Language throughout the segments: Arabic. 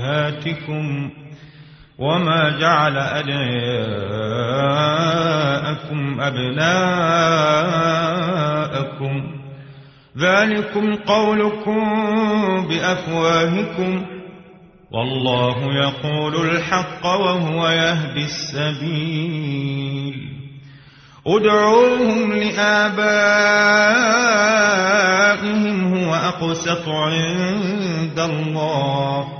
أمهاتكم وما جعل أدعياءكم أبناءكم. ذلكم قولكم بأفواهكم. والله يقول الحق وهو يهدي السبيل. ادعوهم لآبائهم هو أقسط عند الله.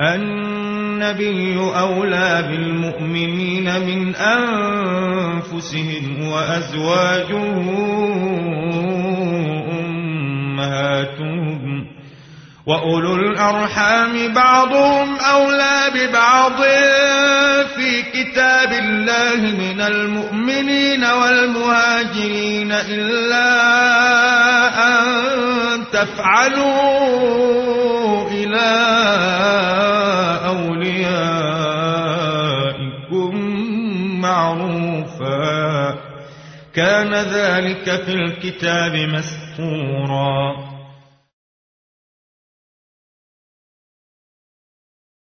النبي أولى بالمؤمنين من أنفسهم وأزواجه أمهاتهم وأولو الأرحام بعضهم أولى ببعض في كتاب الله من المؤمنين والمهاجرين إلا أن تفعلوا إلى أوليائكم معروفا. كان ذلك في الكتاب مسطورا.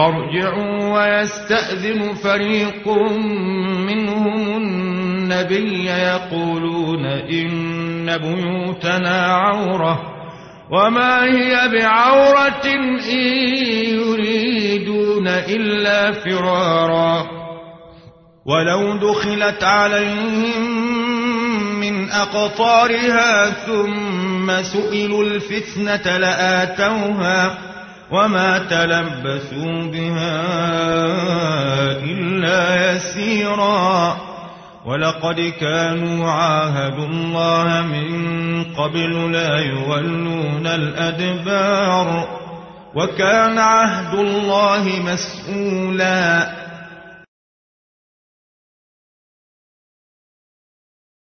فارجعوا ويستأذن فريق منهم النبي يقولون إن بيوتنا عورة وما هي بعورة إن يريدون إلا فرارا ولو دخلت عليهم من أقطارها ثم سئلوا الفتنة لآتوها وما تلبثوا بها إلا يسيرا ولقد كانوا عاهدوا الله من قبل لا يولون الأدبار وكان عهد الله مسؤولا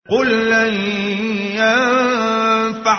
قل لن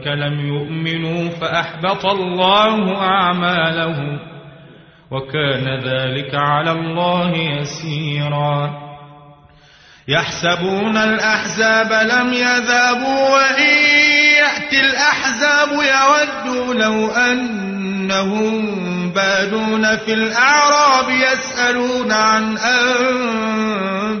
أولئك لم يؤمنوا فأحبط الله أعمالهم وكان ذلك على الله يسيرا. يحسبون الأحزاب لم يذابوا وإن يأتي الأحزاب يودوا لو أنهم بادون في الأعراب يسألون عن أنبائكم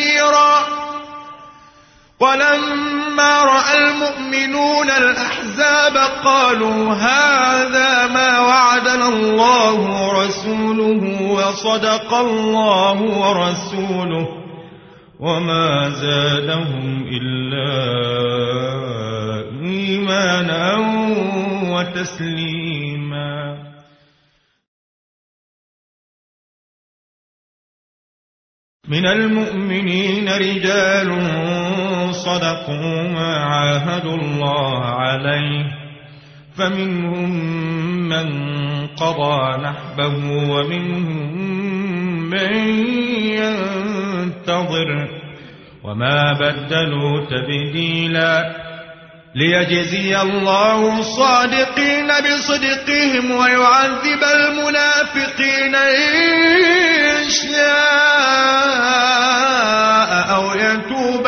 ولما رأى المؤمنون الأحزاب قالوا هذا ما وعدنا الله ورسوله وصدق الله ورسوله وما زادهم إلا إيمانا وتسليما. من المؤمنين رجال صدقوا ما عاهدوا الله عليه. فمنهم من قضى نحبه ومنهم من ينتظر. وما بدلوا تبديلا. ليجزي الله الصادقين بصدقهم ويعذب المنافقين إن شاء أو يتوب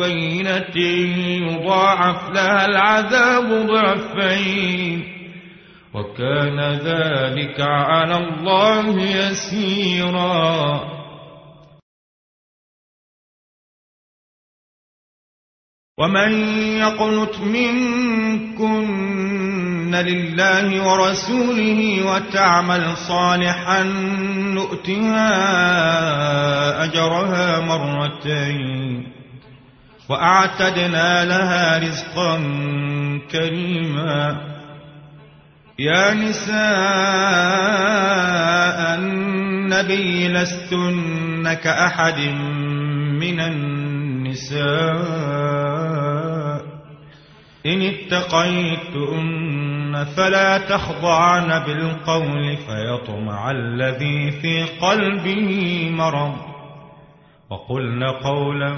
مبينة يضاعف لها العذاب ضعفين. وكان ذلك على الله يسيرا. ومن يقنت منكن لله ورسوله وتعمل صالحا نؤتها أجرها مرتين. وأعتدنا لها رزقا كريما. يا نساء النبي لستن كأحد من النساء. إن اتقيتن فلا تخضعن بالقول فيطمع الذي في قلبه مرض. وقلن قولا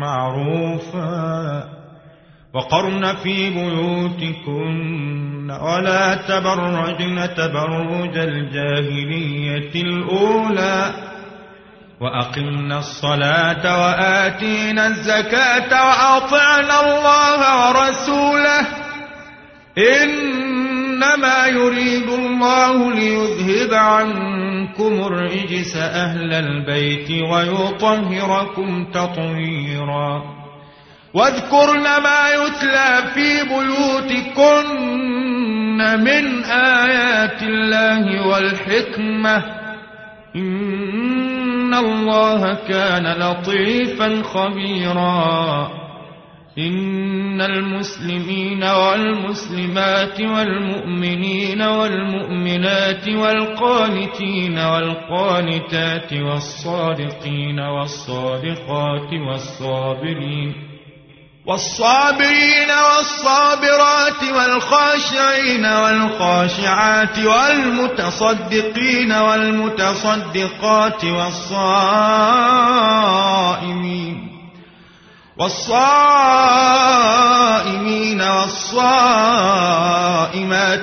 معروفا وقرن في بيوتكن ولا تبرجن تبرج الجاهلية الأولى وأقمنا الصلاة وآتينا الزكاة وأطعنا الله ورسوله إنما يريد الله ليذهب عنكم عنكم الرجس أهل البيت ويطهركم تطهيرا. واذكرن ما يتلى في بيوتكن من آيات الله والحكمة. إن الله كان لطيفا خبيرا. إن المسلمين والمسلمات والمؤمنين والمؤمنات والقانتين والقانتات والصادقين والصادقات والصابرين والصابرين والصابرات والخاشعين والخاشعات والمتصدقين والمتصدقات والصائمين والصائمين والصائمات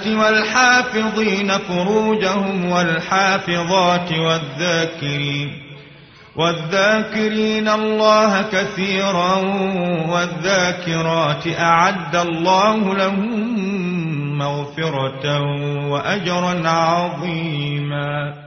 والحافظين فروجهم والحافظات والذاكرين والذاكرين الله كثيرا والذاكرات أعد الله لهم مغفرة وأجرا عظيما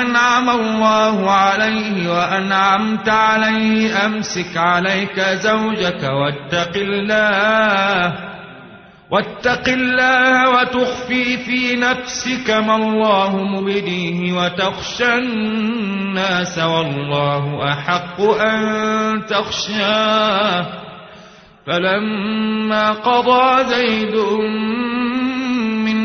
أنعم الله عليه وأنعمت عليه. أمسك عليك زوجك واتق الله. واتق الله وتخفي في نفسك ما الله مبديه وتخشى الناس والله أحق أن تخشاه. فلما قضى زيد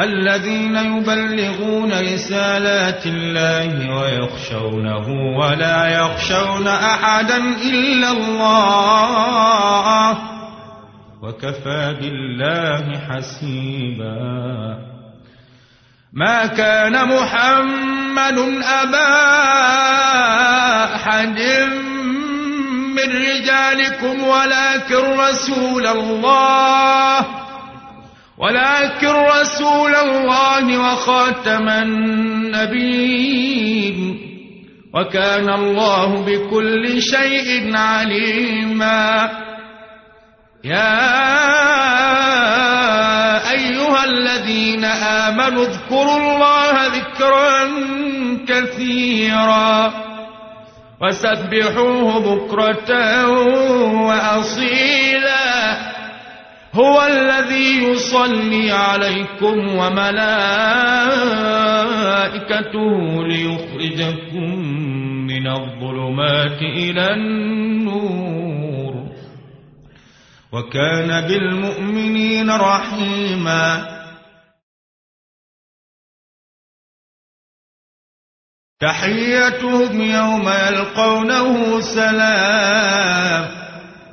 الذين يبلغون رسالات الله ويخشونه ولا يخشون أحدا إلا الله وكفى بالله حسيبا. ما كان محمد أبا أحد من رجالكم ولكن رسول الله ولكن رسول الله وخاتم النبيين وكان الله بكل شيء عليما. يا أيها الذين آمنوا اذكروا الله ذكرا كثيرا وسبحوه بكرة وأصيلا. هو الذي يصلي عليكم وملائكته ليخرجكم من الظلمات إلى النور. وكان بالمؤمنين رحيما. تحيتهم يوم يلقونه سلام.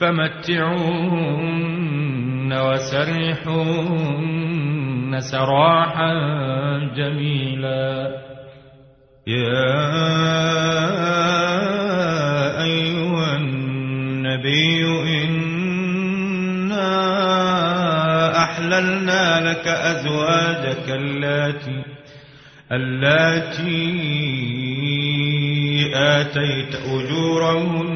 فمتعوهن وسرحوهن سراحا جميلا. يا أيها النبي إنا أحللنا لك أزواجك اللاتي اللاتي آتيت أجورهن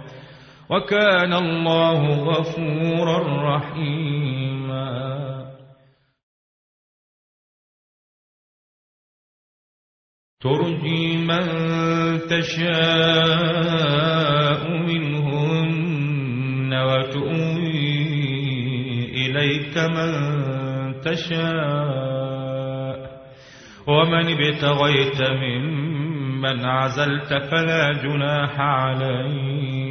وكان الله غفورا رحيما. ترجي من تشاء منهن وتؤوي إليك من تشاء. ومن ابتغيت ممن عزلت فلا جناح عليك.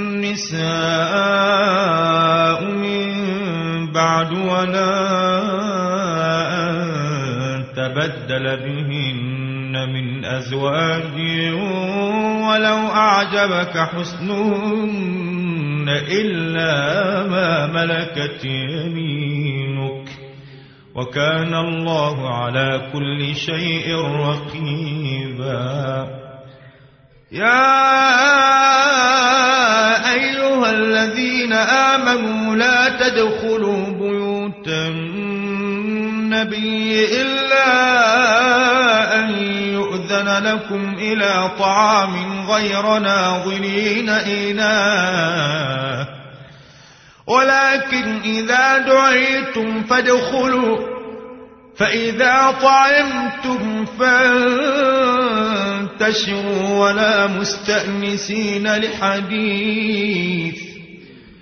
النساء من بعد ولا أن تبدل بهن من أزواج ولو أعجبك حسنهن إلا ما ملكت يمينك وكان الله على كل شيء رقيبا. يا تدخلوا بيوتا النبي إلا أن يؤذن لكم إلى طعام غير ناظرين إناه ولكن إذا دعيتم فادخلوا فإذا طعمتم فانتشروا ولا مستأنسين لحديث.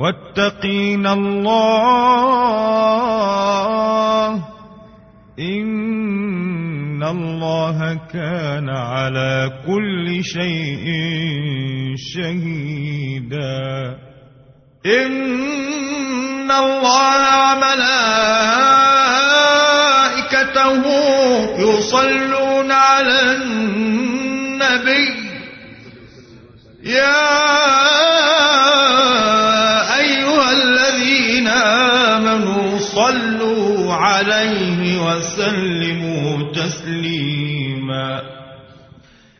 واتقين الله. إن الله كان على كل شيء شهيدا. إن الله وملائكته يصلون على النبي. يا عليه وسلموا تسليما.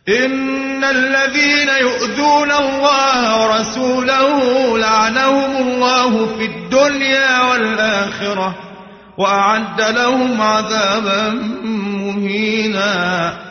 إن الذين يؤذون الله ورسوله لعنهم الله في الدنيا والآخرة وأعد لهم عذابا مهينا.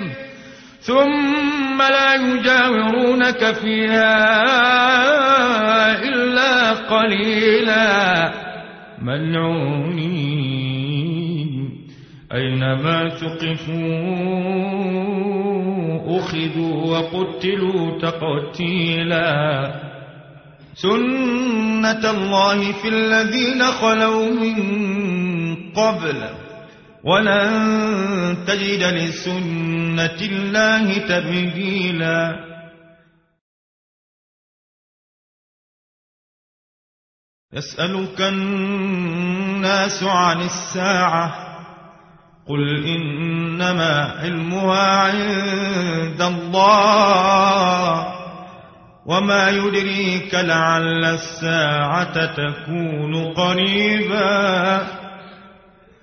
ثم لا يجاورونك فيها إلا قليلا. ملعونين. أينما ثقفوا أخذوا وقتلوا تقتيلا. سنة الله في الذين خلوا من قبل. ولن تجد لسنة الله تبديلا. يسألك الناس عن الساعة قل إنما علمها عند الله وما يدريك لعل الساعة تكون قريبا.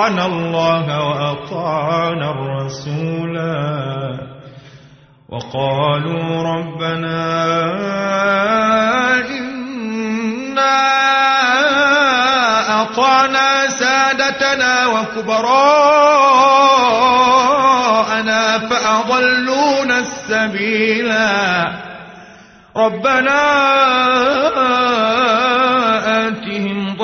أطعنا الله وأطعنا الرسولا وقالوا ربنا إنا أطعنا سادتنا وكبراءنا فأضلونا السبيلا. ربنا آتهم